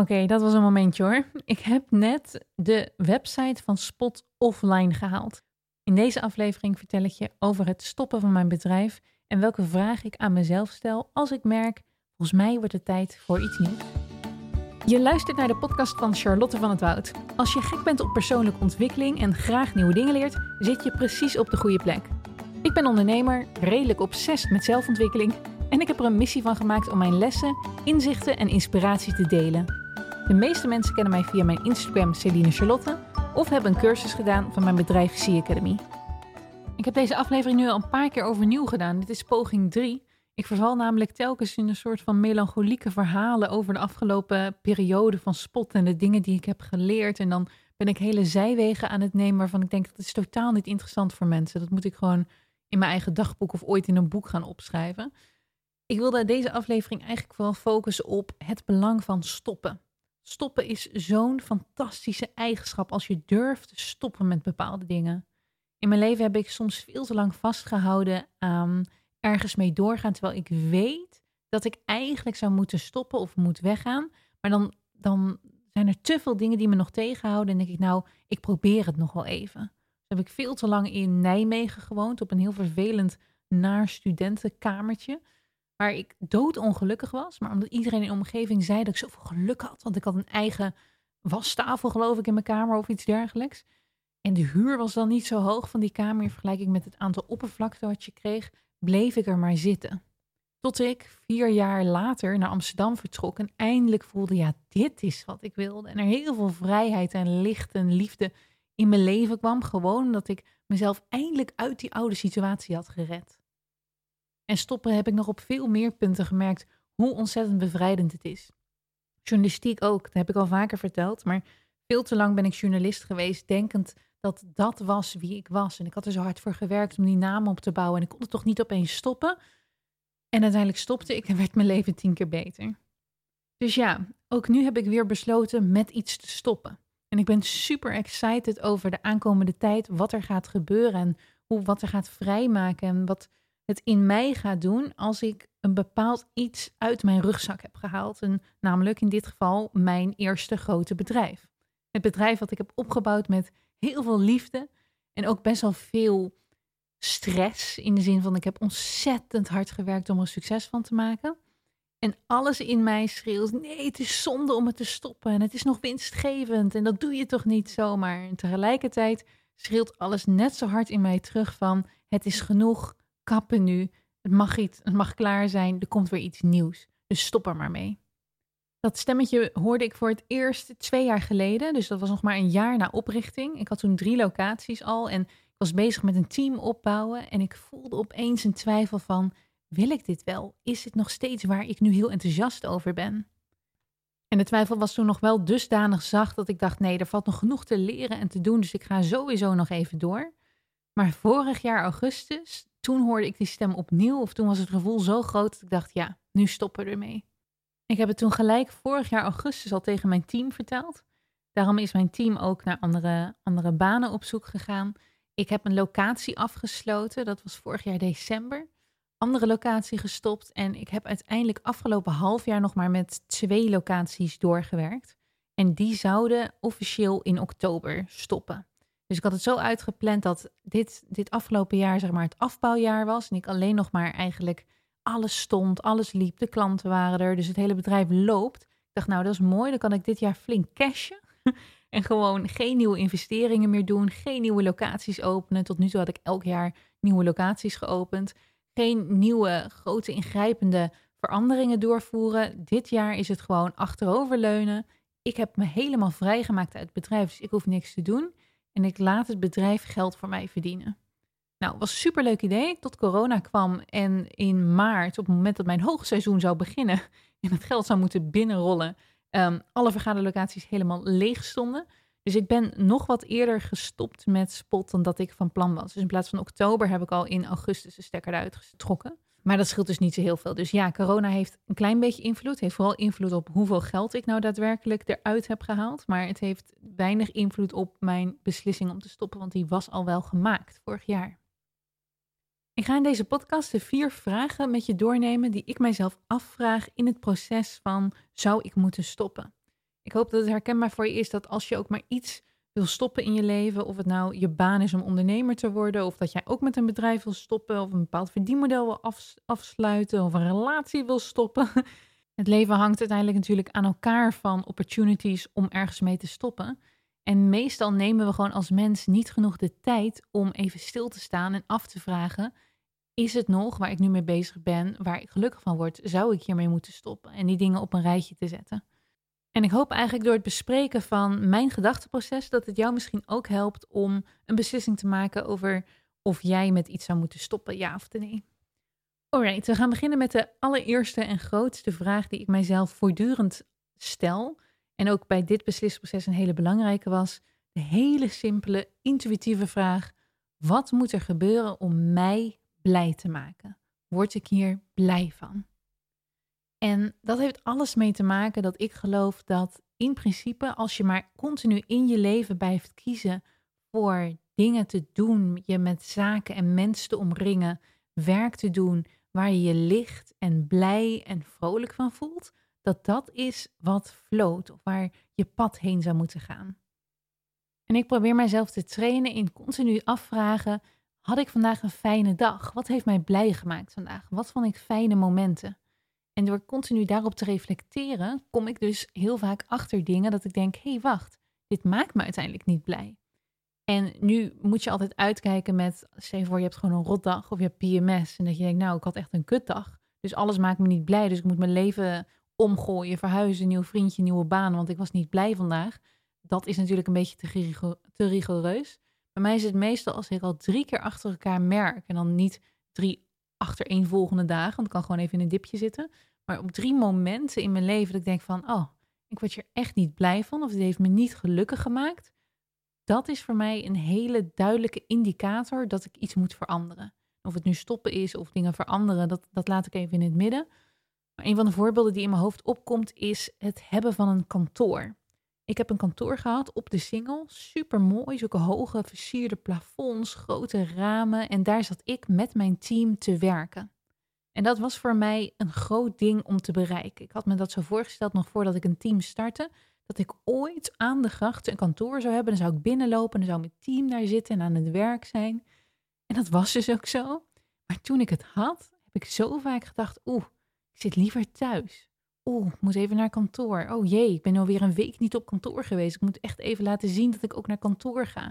Oké, dat was een momentje hoor. Ik heb net de website van Spot offline gehaald. In deze aflevering vertel ik je over het stoppen van mijn bedrijf en welke vraag ik aan mezelf stel als ik merk, volgens mij wordt het tijd voor iets nieuws. Je luistert naar de podcast van Charlotte van het Woud. Als je gek bent op persoonlijke ontwikkeling en graag nieuwe dingen leert, zit je precies op de goede plek. Ik ben ondernemer, redelijk obsessief met zelfontwikkeling en ik heb er een missie van gemaakt om mijn lessen, inzichten en inspiratie te delen. De meeste mensen kennen mij via mijn Instagram Celine Charlotte of hebben een cursus gedaan van mijn bedrijf C Academy. Ik heb deze aflevering nu al een paar keer overnieuw gedaan. Dit is poging 3. Ik verval namelijk telkens in een soort van melancholieke verhalen over de afgelopen periode van spot en de dingen die ik heb geleerd. En dan ben ik hele zijwegen aan het nemen waarvan ik denk dat is totaal niet interessant voor mensen. Dat moet ik gewoon in mijn eigen dagboek of ooit in een boek gaan opschrijven. Ik wilde deze aflevering eigenlijk vooral focussen op het belang van stoppen. Stoppen is zo'n fantastische eigenschap als je durft te stoppen met bepaalde dingen. In mijn leven heb ik soms veel te lang vastgehouden aan ergens mee doorgaan, terwijl ik weet dat ik eigenlijk zou moeten stoppen of moet weggaan. Maar dan, dan zijn er te veel dingen die me nog tegenhouden en denk ik, nou, ik probeer het nog wel even. Dus heb ik veel te lang in Nijmegen gewoond, op een heel vervelend naar studentenkamertje waar ik doodongelukkig was. Maar omdat iedereen in de omgeving zei dat ik zoveel geluk had. Want ik had een eigen wastafel, geloof ik, in mijn kamer of iets dergelijks. En de huur was dan niet zo hoog van die kamer in vergelijking met het aantal oppervlakte wat je kreeg. Bleef ik er maar zitten. Tot ik vier jaar later naar Amsterdam vertrok en eindelijk voelde, ja, dit is wat ik wilde. En er heel veel vrijheid en licht en liefde in mijn leven kwam. Gewoon omdat ik mezelf eindelijk uit die oude situatie had gered. En stoppen heb ik nog op veel meer punten gemerkt hoe ontzettend bevrijdend het is. Journalistiek ook, dat heb ik al vaker verteld, maar veel te lang ben ik journalist geweest, denkend dat dat was wie ik was. En ik had er zo hard voor gewerkt om die naam op te bouwen en ik kon het toch niet opeens stoppen. En uiteindelijk stopte ik en werd mijn leven tien keer beter. Dus ja, ook nu heb ik weer besloten met iets te stoppen. En ik ben super excited over de aankomende tijd, wat er gaat gebeuren en hoe, wat er gaat vrijmaken en wat het in mij gaat doen als ik een bepaald iets uit mijn rugzak heb gehaald. En namelijk in dit geval mijn eerste grote bedrijf. Het bedrijf wat ik heb opgebouwd met heel veel liefde en ook best wel veel stress. In de zin van ik heb ontzettend hard gewerkt om er succes van te maken. En alles in mij schreeuwt: nee, het is zonde om het te stoppen. En het is nog winstgevend. En dat doe je toch niet zomaar. En tegelijkertijd schreeuwt alles net zo hard in mij terug van: het is genoeg kappen nu. Het mag, iets, het mag klaar zijn. Er komt weer iets nieuws. Dus stop er maar mee. Dat stemmetje hoorde ik voor het eerst twee jaar geleden. Dus dat was nog maar een jaar na oprichting. Ik had toen drie locaties al en ik was bezig met een team opbouwen. En ik voelde opeens een twijfel van, wil ik dit wel? Is het nog steeds waar ik nu heel enthousiast over ben? En de twijfel was toen nog wel dusdanig zacht dat ik dacht, nee, er valt nog genoeg te leren en te doen. Dus ik ga sowieso nog even door. Maar vorig jaar augustus, toen hoorde ik die stem opnieuw. Of toen was het gevoel zo groot dat ik dacht, ja, nu stoppen we ermee. Ik heb het toen gelijk vorig jaar augustus al tegen mijn team verteld. Daarom is mijn team ook naar andere, andere banen op zoek gegaan. Ik heb een locatie afgesloten. Dat was vorig jaar december. Andere locatie gestopt. En ik heb uiteindelijk afgelopen half jaar nog maar met twee locaties doorgewerkt. En die zouden officieel in oktober stoppen. Dus ik had het zo uitgepland dat dit, dit afgelopen jaar zeg maar het afbouwjaar was. En ik alleen nog maar eigenlijk alles stond, alles liep, de klanten waren er. Dus het hele bedrijf loopt. Ik dacht, nou dat is mooi, dan kan ik dit jaar flink cashen. en gewoon geen nieuwe investeringen meer doen, geen nieuwe locaties openen. Tot nu toe had ik elk jaar nieuwe locaties geopend. Geen nieuwe grote ingrijpende veranderingen doorvoeren. Dit jaar is het gewoon achteroverleunen. Ik heb me helemaal vrijgemaakt uit het bedrijf, dus ik hoef niks te doen. En ik laat het bedrijf geld voor mij verdienen. Nou, was een superleuk idee tot corona kwam en in maart, op het moment dat mijn hoogseizoen zou beginnen en het geld zou moeten binnenrollen, um, alle vergaderlocaties helemaal leeg stonden. Dus ik ben nog wat eerder gestopt met spot dan dat ik van plan was. Dus in plaats van oktober heb ik al in augustus de stekker eruit getrokken. Maar dat scheelt dus niet zo heel veel. Dus ja, corona heeft een klein beetje invloed. Heeft vooral invloed op hoeveel geld ik nou daadwerkelijk eruit heb gehaald. Maar het heeft weinig invloed op mijn beslissing om te stoppen, want die was al wel gemaakt vorig jaar. Ik ga in deze podcast de vier vragen met je doornemen die ik mijzelf afvraag in het proces van zou ik moeten stoppen? Ik hoop dat het herkenbaar voor je is dat als je ook maar iets wil stoppen in je leven, of het nou je baan is om ondernemer te worden, of dat jij ook met een bedrijf wil stoppen, of een bepaald verdienmodel wil afsluiten, of een relatie wil stoppen. Het leven hangt uiteindelijk natuurlijk aan elkaar van opportunities om ergens mee te stoppen. En meestal nemen we gewoon als mens niet genoeg de tijd om even stil te staan en af te vragen: is het nog waar ik nu mee bezig ben, waar ik gelukkig van word? Zou ik hiermee moeten stoppen en die dingen op een rijtje te zetten? En ik hoop eigenlijk door het bespreken van mijn gedachteproces dat het jou misschien ook helpt om een beslissing te maken over of jij met iets zou moeten stoppen, ja of nee. Alright, we gaan beginnen met de allereerste en grootste vraag die ik mijzelf voortdurend stel. En ook bij dit beslissingsproces een hele belangrijke was. De hele simpele, intuïtieve vraag: wat moet er gebeuren om mij blij te maken? Word ik hier blij van? En dat heeft alles mee te maken dat ik geloof dat in principe, als je maar continu in je leven blijft kiezen voor dingen te doen, je met zaken en mensen te omringen, werk te doen waar je je licht en blij en vrolijk van voelt, dat dat is wat floot of waar je pad heen zou moeten gaan. En ik probeer mijzelf te trainen in continu afvragen: had ik vandaag een fijne dag? Wat heeft mij blij gemaakt vandaag? Wat vond ik fijne momenten? En door continu daarop te reflecteren, kom ik dus heel vaak achter dingen dat ik denk: hé, hey, wacht, dit maakt me uiteindelijk niet blij. En nu moet je altijd uitkijken met, stel voor, je hebt gewoon een rotdag of je hebt PMS. En dat je denkt, nou, ik had echt een kutdag. Dus alles maakt me niet blij. Dus ik moet mijn leven omgooien, verhuizen, nieuw vriendje, nieuwe baan. Want ik was niet blij vandaag. Dat is natuurlijk een beetje te, te rigoureus. Bij mij is het meestal als ik al drie keer achter elkaar merk. En dan niet drie achtereenvolgende dagen, want ik kan gewoon even in een dipje zitten. Maar op drie momenten in mijn leven dat ik denk van, oh, ik word hier echt niet blij van. Of het heeft me niet gelukkig gemaakt dat is voor mij een hele duidelijke indicator dat ik iets moet veranderen. Of het nu stoppen is of dingen veranderen, dat, dat laat ik even in het midden. Maar een van de voorbeelden die in mijn hoofd opkomt is het hebben van een kantoor. Ik heb een kantoor gehad op de Singel. Super mooi, zulke hoge versierde plafonds, grote ramen. En daar zat ik met mijn team te werken. En dat was voor mij een groot ding om te bereiken. Ik had me dat zo voorgesteld nog voordat ik een team startte dat ik ooit aan de gracht een kantoor zou hebben. Dan zou ik binnenlopen en dan zou mijn team daar zitten en aan het werk zijn. En dat was dus ook zo. Maar toen ik het had, heb ik zo vaak gedacht, oeh, ik zit liever thuis. Oeh, ik moet even naar kantoor. Oh jee, ik ben alweer een week niet op kantoor geweest. Ik moet echt even laten zien dat ik ook naar kantoor ga.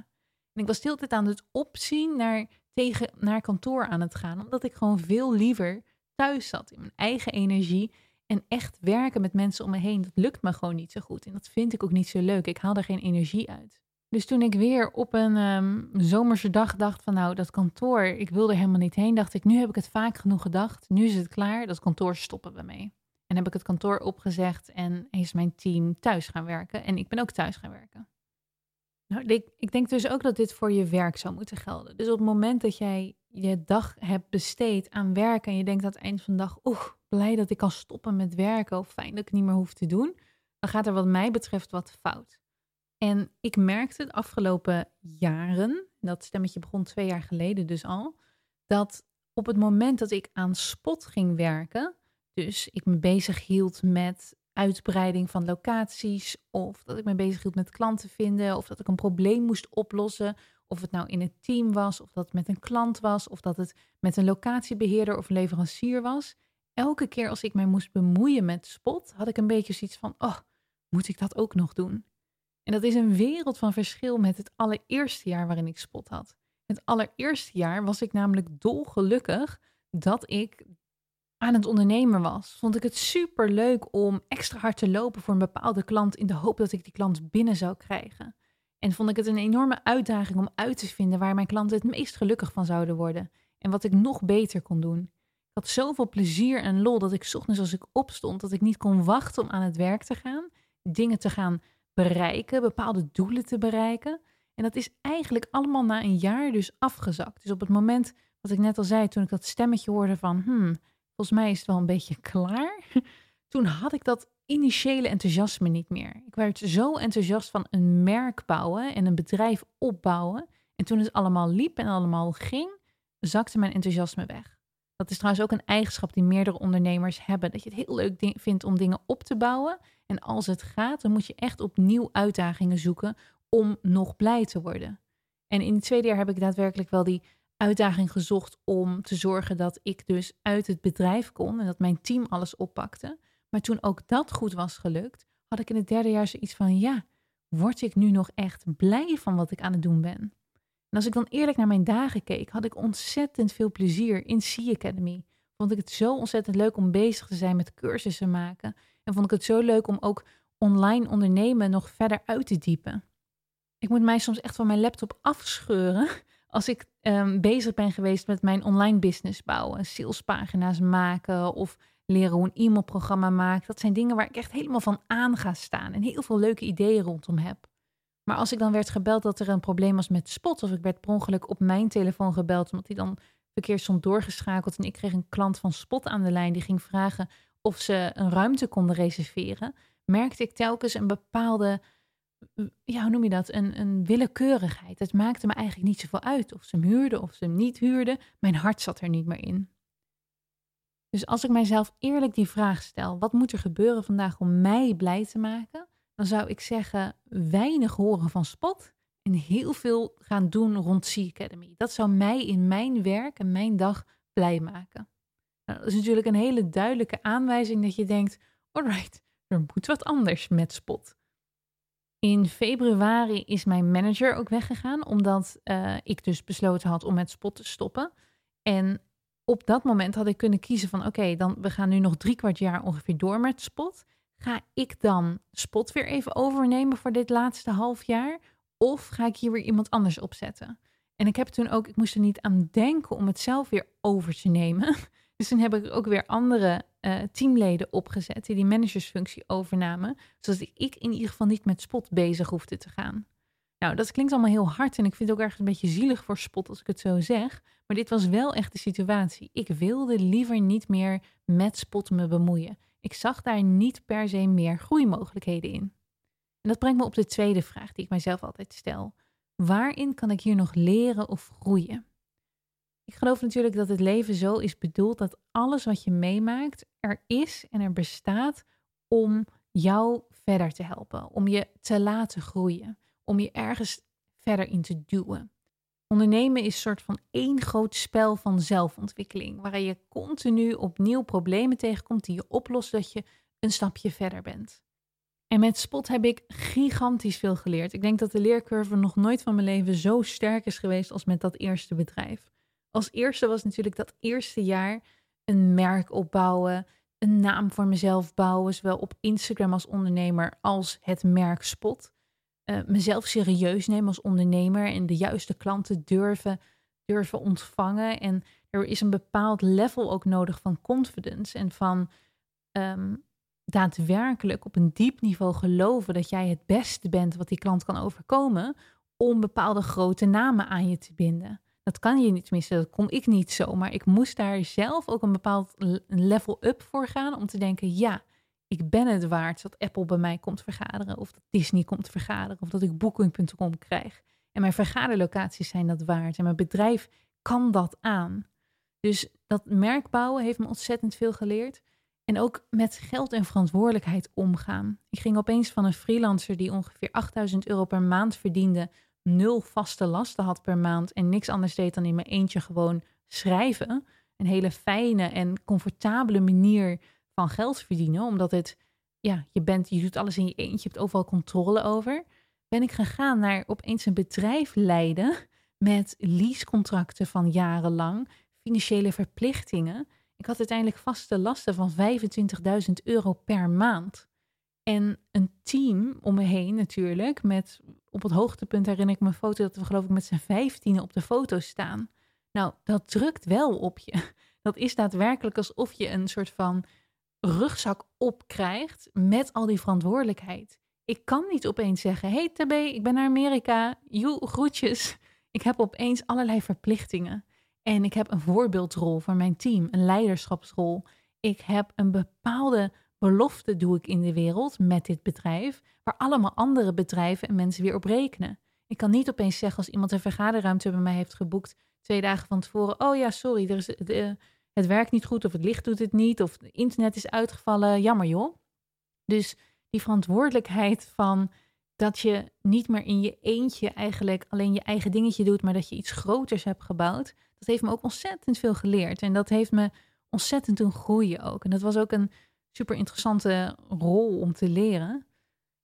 En ik was de hele tijd aan het opzien naar, tegen, naar kantoor aan het gaan. Omdat ik gewoon veel liever thuis zat in mijn eigen energie. En echt werken met mensen om me heen, dat lukt me gewoon niet zo goed. En dat vind ik ook niet zo leuk. Ik haal er geen energie uit. Dus toen ik weer op een um, zomerse dag dacht van nou, dat kantoor, ik wil er helemaal niet heen, dacht ik, nu heb ik het vaak genoeg gedacht. Nu is het klaar, dat kantoor stoppen we mee. En heb ik het kantoor opgezegd en is mijn team thuis gaan werken. En ik ben ook thuis gaan werken. Nou, ik, ik denk dus ook dat dit voor je werk zou moeten gelden. Dus op het moment dat jij je dag hebt besteed aan werken en je denkt aan het eind van de dag, oeh, blij dat ik kan stoppen met werken of fijn dat ik niet meer hoef te doen, dan gaat er wat mij betreft wat fout. En ik merkte de afgelopen jaren, dat stemmetje begon twee jaar geleden dus al, dat op het moment dat ik aan spot ging werken, dus ik me bezig hield met uitbreiding van locaties, of dat ik me bezig hield met klanten vinden, of dat ik een probleem moest oplossen, of het nou in het team was, of dat het met een klant was, of dat het met een locatiebeheerder of leverancier was. Elke keer als ik mij moest bemoeien met spot, had ik een beetje zoiets van: oh, moet ik dat ook nog doen? En dat is een wereld van verschil met het allereerste jaar waarin ik spot had. Het allereerste jaar was ik namelijk dolgelukkig dat ik aan het ondernemen was. Vond ik het super leuk om extra hard te lopen voor een bepaalde klant in de hoop dat ik die klant binnen zou krijgen. En vond ik het een enorme uitdaging om uit te vinden waar mijn klanten het meest gelukkig van zouden worden. En wat ik nog beter kon doen. Ik had zoveel plezier en lol dat ik ochtends als ik opstond, dat ik niet kon wachten om aan het werk te gaan. Dingen te gaan bereiken, bepaalde doelen te bereiken. En dat is eigenlijk allemaal na een jaar dus afgezakt. Dus op het moment, wat ik net al zei, toen ik dat stemmetje hoorde van, hmm, volgens mij is het wel een beetje klaar. Toen had ik dat initiële enthousiasme niet meer. Ik werd zo enthousiast van een merk bouwen en een bedrijf opbouwen. En toen het allemaal liep en allemaal ging, zakte mijn enthousiasme weg. Dat is trouwens ook een eigenschap die meerdere ondernemers hebben. Dat je het heel leuk vindt om dingen op te bouwen. En als het gaat, dan moet je echt opnieuw uitdagingen zoeken om nog blij te worden. En in het tweede jaar heb ik daadwerkelijk wel die uitdaging gezocht om te zorgen dat ik dus uit het bedrijf kon en dat mijn team alles oppakte. Maar toen ook dat goed was gelukt, had ik in het derde jaar zoiets van ja, word ik nu nog echt blij van wat ik aan het doen ben? En als ik dan eerlijk naar mijn dagen keek, had ik ontzettend veel plezier in Sea Academy. Vond ik het zo ontzettend leuk om bezig te zijn met cursussen maken. En vond ik het zo leuk om ook online ondernemen nog verder uit te diepen. Ik moet mij soms echt van mijn laptop afscheuren als ik um, bezig ben geweest met mijn online business bouwen, salespagina's maken of leren hoe een e-mailprogramma maakt. Dat zijn dingen waar ik echt helemaal van aan ga staan en heel veel leuke ideeën rondom heb. Maar als ik dan werd gebeld dat er een probleem was met Spot, of ik werd per ongeluk op mijn telefoon gebeld, omdat die dan verkeerd stond doorgeschakeld en ik kreeg een klant van Spot aan de lijn die ging vragen of ze een ruimte konden reserveren, merkte ik telkens een bepaalde ja, hoe noem je dat? Een, een willekeurigheid. Het maakte me eigenlijk niet zoveel uit of ze hem huurden of ze hem niet huurden. Mijn hart zat er niet meer in. Dus als ik mijzelf eerlijk die vraag stel, wat moet er gebeuren vandaag om mij blij te maken? Dan zou ik zeggen, weinig horen van spot en heel veel gaan doen rond Sea Academy. Dat zou mij in mijn werk en mijn dag blij maken. Nou, dat is natuurlijk een hele duidelijke aanwijzing dat je denkt, alright, er moet wat anders met spot. In februari is mijn manager ook weggegaan, omdat uh, ik dus besloten had om met spot te stoppen. En op dat moment had ik kunnen kiezen van oké, dan we gaan nu nog drie kwart jaar ongeveer door met spot. Ga ik dan spot weer even overnemen voor dit laatste half jaar? Of ga ik hier weer iemand anders opzetten? En ik heb toen ook, ik moest er niet aan denken om het zelf weer over te nemen. Dus toen heb ik ook weer andere uh, teamleden opgezet die die managersfunctie overnamen, zodat ik in ieder geval niet met Spot bezig hoefde te gaan. Nou, dat klinkt allemaal heel hard en ik vind het ook ergens een beetje zielig voor Spot als ik het zo zeg, maar dit was wel echt de situatie. Ik wilde liever niet meer met Spot me bemoeien. Ik zag daar niet per se meer groeimogelijkheden in. En dat brengt me op de tweede vraag die ik mijzelf altijd stel. Waarin kan ik hier nog leren of groeien? Ik geloof natuurlijk dat het leven zo is bedoeld dat alles wat je meemaakt er is en er bestaat om jou verder te helpen, om je te laten groeien, om je ergens verder in te duwen. Ondernemen is een soort van één groot spel van zelfontwikkeling, waarin je continu opnieuw problemen tegenkomt die je oplost, dat je een stapje verder bent. En met Spot heb ik gigantisch veel geleerd. Ik denk dat de leercurve nog nooit van mijn leven zo sterk is geweest als met dat eerste bedrijf. Als eerste was natuurlijk dat eerste jaar een merk opbouwen, een naam voor mezelf bouwen, zowel op Instagram als ondernemer als het merk Spot. Uh, mezelf serieus nemen als ondernemer en de juiste klanten durven, durven ontvangen. En er is een bepaald level ook nodig van confidence en van um, daadwerkelijk op een diep niveau geloven dat jij het beste bent wat die klant kan overkomen om bepaalde grote namen aan je te binden. Dat kan je niet missen, dat kon ik niet zo. Maar ik moest daar zelf ook een bepaald level up voor gaan om te denken, ja, ik ben het waard dat Apple bij mij komt vergaderen of dat Disney komt vergaderen of dat ik Booking.com krijg. En mijn vergaderlocaties zijn dat waard en mijn bedrijf kan dat aan. Dus dat merk bouwen heeft me ontzettend veel geleerd. En ook met geld en verantwoordelijkheid omgaan. Ik ging opeens van een freelancer die ongeveer 8000 euro per maand verdiende nul vaste lasten had per maand en niks anders deed dan in mijn eentje gewoon schrijven. Een hele fijne en comfortabele manier van geld verdienen, omdat het, ja, je bent, je doet alles in je eentje, je hebt overal controle over. Ben ik gegaan naar opeens een bedrijf leiden met leasecontracten van jarenlang, financiële verplichtingen. Ik had uiteindelijk vaste lasten van 25.000 euro per maand. En een team om me heen natuurlijk. Met op het hoogtepunt herinner ik me een foto dat we geloof ik met z'n vijftienen op de foto staan. Nou, dat drukt wel op je. Dat is daadwerkelijk alsof je een soort van rugzak opkrijgt met al die verantwoordelijkheid. Ik kan niet opeens zeggen: Hey TB, ik ben naar Amerika. Joe, groetjes. Ik heb opeens allerlei verplichtingen. En ik heb een voorbeeldrol voor mijn team, een leiderschapsrol. Ik heb een bepaalde belofte doe ik in de wereld met dit bedrijf, waar allemaal andere bedrijven en mensen weer op rekenen. Ik kan niet opeens zeggen als iemand een vergaderruimte bij mij heeft geboekt twee dagen van tevoren, oh ja, sorry, er is, de, het werkt niet goed of het licht doet het niet of het internet is uitgevallen. Jammer joh. Dus die verantwoordelijkheid van dat je niet meer in je eentje eigenlijk alleen je eigen dingetje doet, maar dat je iets groters hebt gebouwd. Dat heeft me ook ontzettend veel geleerd. En dat heeft me ontzettend doen groeien ook. En dat was ook een super interessante rol om te leren.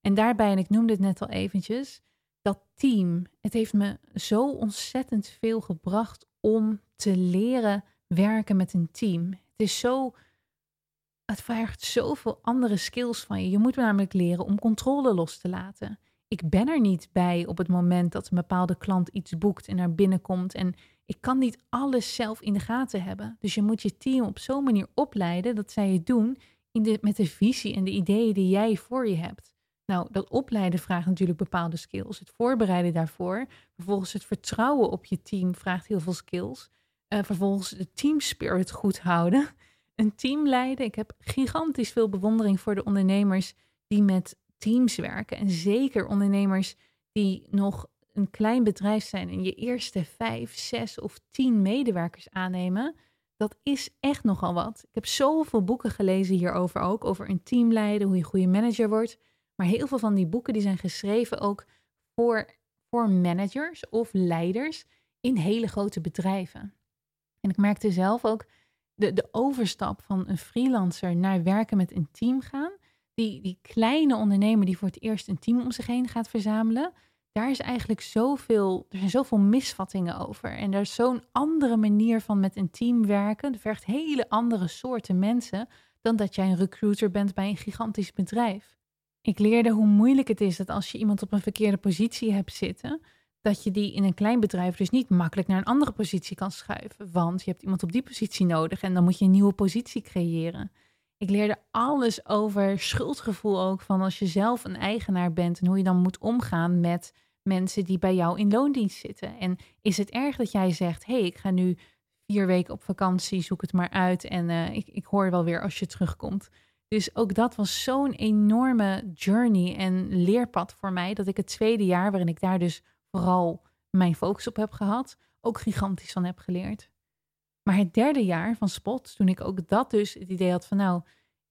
En daarbij, en ik noemde het net al eventjes, dat team. Het heeft me zo ontzettend veel gebracht om te leren werken met een team. Het is zo. Het vraagt zoveel andere skills van je. Je moet namelijk leren om controle los te laten. Ik ben er niet bij op het moment dat een bepaalde klant iets boekt en naar binnen komt. En ik kan niet alles zelf in de gaten hebben. Dus je moet je team op zo'n manier opleiden dat zij het doen met de visie en de ideeën die jij voor je hebt. Nou, dat opleiden vraagt natuurlijk bepaalde skills. Het voorbereiden daarvoor. Vervolgens het vertrouwen op je team vraagt heel veel skills. Uh, vervolgens de team spirit goed houden. Een team leiden. Ik heb gigantisch veel bewondering voor de ondernemers die met teams werken. En zeker ondernemers die nog een klein bedrijf zijn en je eerste vijf, zes of tien medewerkers aannemen. Dat is echt nogal wat. Ik heb zoveel boeken gelezen hierover ook. Over een team leiden, hoe je goede manager wordt. Maar heel veel van die boeken die zijn geschreven ook voor, voor managers of leiders in hele grote bedrijven. En ik merkte zelf ook de, de overstap van een freelancer naar werken met een team gaan. Die, die kleine ondernemer die voor het eerst een team om zich heen gaat verzamelen. Daar is eigenlijk zoveel, er zijn zoveel misvattingen over. En er is zo'n andere manier van met een team werken. Het vergt hele andere soorten mensen dan dat jij een recruiter bent bij een gigantisch bedrijf. Ik leerde hoe moeilijk het is dat als je iemand op een verkeerde positie hebt zitten, dat je die in een klein bedrijf dus niet makkelijk naar een andere positie kan schuiven. Want je hebt iemand op die positie nodig en dan moet je een nieuwe positie creëren. Ik leerde alles over schuldgevoel ook van als je zelf een eigenaar bent en hoe je dan moet omgaan met mensen die bij jou in loondienst zitten. En is het erg dat jij zegt: hé, hey, ik ga nu vier weken op vakantie, zoek het maar uit en uh, ik, ik hoor wel weer als je terugkomt. Dus ook dat was zo'n enorme journey en leerpad voor mij, dat ik het tweede jaar, waarin ik daar dus vooral mijn focus op heb gehad, ook gigantisch van heb geleerd. Maar het derde jaar van Spot, toen ik ook dat dus het idee had van nou,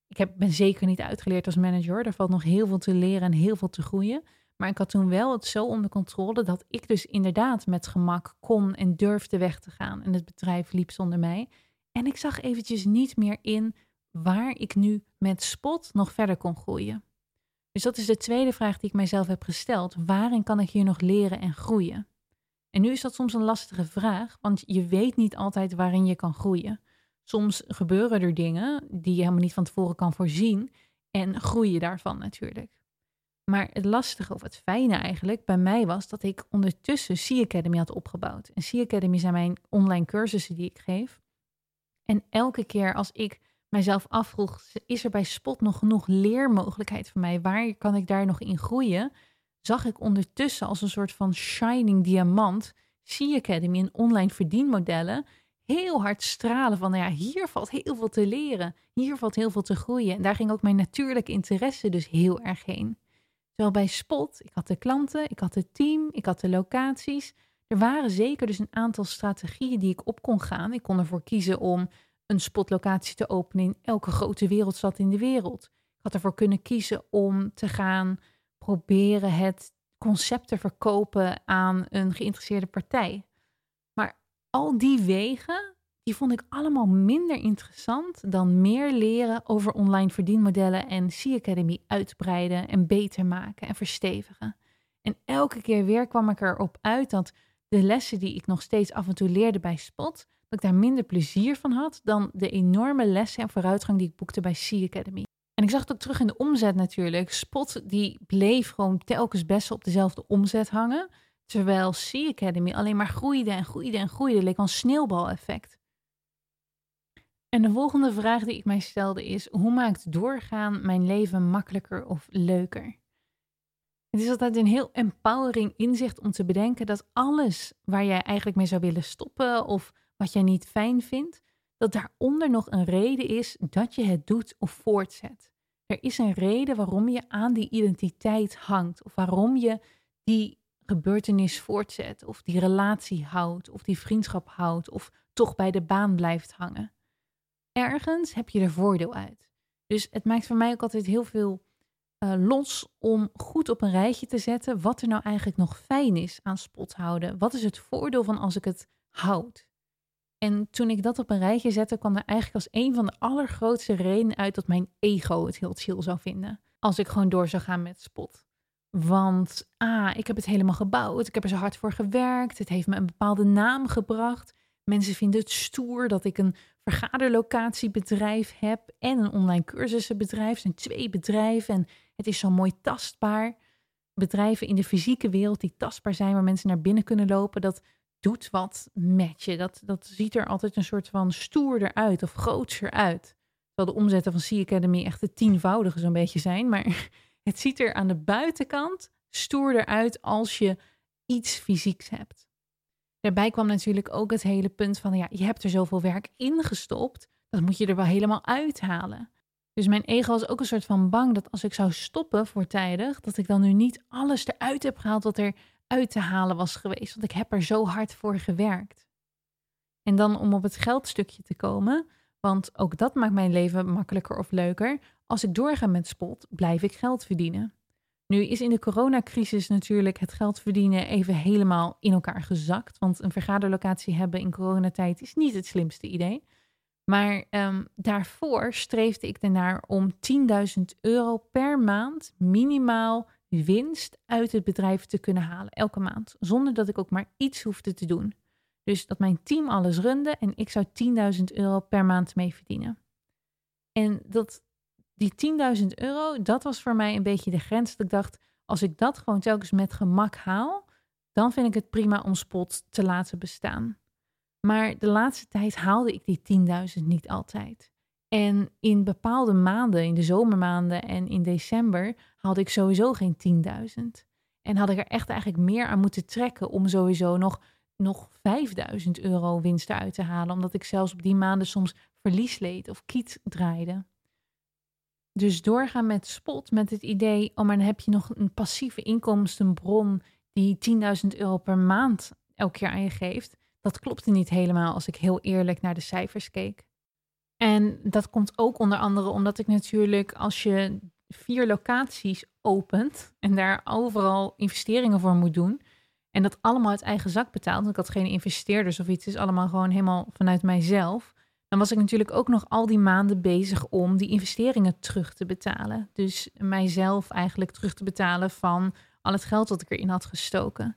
ik heb, ben zeker niet uitgeleerd als manager, er valt nog heel veel te leren en heel veel te groeien. Maar ik had toen wel het zo onder controle dat ik dus inderdaad met gemak kon en durfde weg te gaan. En het bedrijf liep zonder mij. En ik zag eventjes niet meer in waar ik nu met spot nog verder kon groeien. Dus dat is de tweede vraag die ik mijzelf heb gesteld. Waarin kan ik hier nog leren en groeien? En nu is dat soms een lastige vraag, want je weet niet altijd waarin je kan groeien. Soms gebeuren er dingen die je helemaal niet van tevoren kan voorzien en groei je daarvan natuurlijk. Maar het lastige of het fijne eigenlijk bij mij was dat ik ondertussen Sea Academy had opgebouwd. En Sea Academy zijn mijn online cursussen die ik geef. En elke keer als ik mijzelf afvroeg, is er bij Spot nog genoeg leermogelijkheid voor mij? Waar kan ik daar nog in groeien? Zag ik ondertussen als een soort van shining diamant Sea Academy en online verdienmodellen heel hard stralen van, nou ja, hier valt heel veel te leren. Hier valt heel veel te groeien. En daar ging ook mijn natuurlijke interesse dus heel erg heen. Terwijl bij Spot, ik had de klanten, ik had het team, ik had de locaties. Er waren zeker dus een aantal strategieën die ik op kon gaan. Ik kon ervoor kiezen om een spotlocatie te openen in elke grote wereldstad in de wereld. Ik had ervoor kunnen kiezen om te gaan proberen het concept te verkopen aan een geïnteresseerde partij. Maar al die wegen, die vond ik allemaal minder interessant dan meer leren over online verdienmodellen en Sea Academy uitbreiden en beter maken en verstevigen. En elke keer weer kwam ik erop uit dat de lessen die ik nog steeds af en toe leerde bij Spot, dat ik daar minder plezier van had dan de enorme lessen en vooruitgang die ik boekte bij Sea Academy. En ik zag het ook terug in de omzet natuurlijk. Spot die bleef gewoon telkens best op dezelfde omzet hangen. Terwijl Sea Academy alleen maar groeide en groeide en groeide. leek een sneeuwbaleffect. En de volgende vraag die ik mij stelde is: hoe maakt doorgaan mijn leven makkelijker of leuker? Het is altijd een heel empowering inzicht om te bedenken dat alles waar jij eigenlijk mee zou willen stoppen of wat jij niet fijn vindt, dat daaronder nog een reden is dat je het doet of voortzet. Er is een reden waarom je aan die identiteit hangt of waarom je die gebeurtenis voortzet of die relatie houdt of die vriendschap houdt of toch bij de baan blijft hangen. ergens heb je er voordeel uit. Dus het maakt voor mij ook altijd heel veel uh, los om goed op een rijtje te zetten wat er nou eigenlijk nog fijn is aan spot houden. Wat is het voordeel van als ik het houd? En toen ik dat op een rijtje zette, kwam er eigenlijk als een van de allergrootste redenen uit dat mijn ego het heel chill zou vinden. Als ik gewoon door zou gaan met spot. Want ah, ik heb het helemaal gebouwd. Ik heb er zo hard voor gewerkt. Het heeft me een bepaalde naam gebracht. Mensen vinden het stoer dat ik een vergaderlocatiebedrijf heb en een online cursussenbedrijf. Zijn twee bedrijven en het is zo mooi tastbaar. Bedrijven in de fysieke wereld die tastbaar zijn, waar mensen naar binnen kunnen lopen, dat doet wat met je. Dat, dat ziet er altijd een soort van stoerder uit of grootser uit. Terwijl de omzetten van Sea Academy echt de tienvoudige zo'n beetje zijn. Maar het ziet er aan de buitenkant stoerder uit als je iets fysieks hebt. Daarbij kwam natuurlijk ook het hele punt van, ja, je hebt er zoveel werk in gestopt, dat moet je er wel helemaal uithalen. Dus mijn ego was ook een soort van bang dat als ik zou stoppen voortijdig, dat ik dan nu niet alles eruit heb gehaald wat er uit te halen was geweest. Want ik heb er zo hard voor gewerkt. En dan om op het geldstukje te komen, want ook dat maakt mijn leven makkelijker of leuker. Als ik doorga met spot, blijf ik geld verdienen. Nu is in de coronacrisis natuurlijk het geld verdienen even helemaal in elkaar gezakt. Want een vergaderlocatie hebben in coronatijd is niet het slimste idee. Maar um, daarvoor streefde ik ernaar om 10.000 euro per maand minimaal winst uit het bedrijf te kunnen halen, elke maand. Zonder dat ik ook maar iets hoefde te doen. Dus dat mijn team alles runde en ik zou 10.000 euro per maand mee verdienen. En dat die 10.000 euro, dat was voor mij een beetje de grens. Dat ik dacht, als ik dat gewoon telkens met gemak haal, dan vind ik het prima om spot te laten bestaan. Maar de laatste tijd haalde ik die 10.000 niet altijd. En in bepaalde maanden, in de zomermaanden en in december, haalde ik sowieso geen 10.000. En had ik er echt eigenlijk meer aan moeten trekken om sowieso nog, nog 5000 euro winst uit te halen. Omdat ik zelfs op die maanden soms verlies leed of kiet draaide. Dus doorgaan met spot met het idee, oh maar dan heb je nog een passieve inkomstenbron die 10.000 euro per maand elk jaar aan je geeft. Dat klopte niet helemaal als ik heel eerlijk naar de cijfers keek. En dat komt ook onder andere omdat ik natuurlijk als je vier locaties opent en daar overal investeringen voor moet doen en dat allemaal uit eigen zak betaalt, want ik had geen investeerders of iets, het is allemaal gewoon helemaal vanuit mijzelf dan was ik natuurlijk ook nog al die maanden bezig om die investeringen terug te betalen. Dus mijzelf eigenlijk terug te betalen van al het geld dat ik erin had gestoken.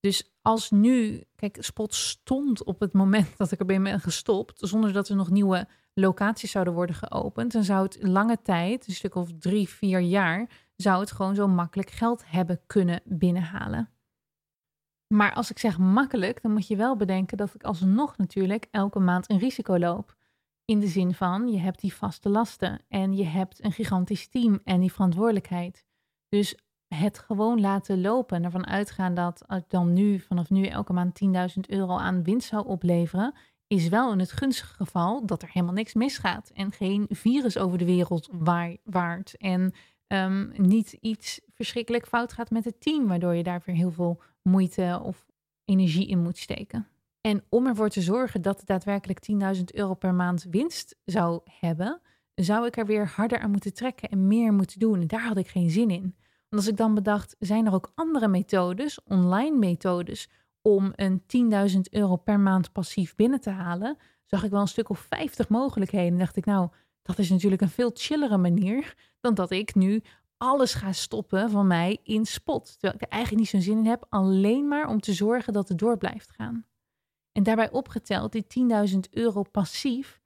Dus als nu, kijk, Spot stond op het moment dat ik erbij ben gestopt, zonder dat er nog nieuwe locaties zouden worden geopend, dan zou het lange tijd, een stuk of drie, vier jaar, zou het gewoon zo makkelijk geld hebben kunnen binnenhalen. Maar als ik zeg makkelijk, dan moet je wel bedenken dat ik alsnog natuurlijk elke maand een risico loop. In de zin van, je hebt die vaste lasten en je hebt een gigantisch team en die verantwoordelijkheid. Dus het gewoon laten lopen en ervan uitgaan dat ik dan nu, vanaf nu elke maand 10.000 euro aan winst zou opleveren, is wel in het gunstige geval dat er helemaal niks misgaat en geen virus over de wereld waart en um, niet iets verschrikkelijk fout gaat met het team, waardoor je daar weer heel veel moeite of energie in moet steken. En om ervoor te zorgen dat het daadwerkelijk 10.000 euro per maand winst zou hebben, zou ik er weer harder aan moeten trekken en meer moeten doen. En daar had ik geen zin in. Want als ik dan bedacht, zijn er ook andere methodes, online methodes, om een 10.000 euro per maand passief binnen te halen, zag ik wel een stuk of 50 mogelijkheden. En dacht ik, nou, dat is natuurlijk een veel chillere manier dan dat ik nu alles ga stoppen van mij in spot. Terwijl ik er eigenlijk niet zo'n zin in heb, alleen maar om te zorgen dat het door blijft gaan. En daarbij opgeteld, die 10.000 euro passief,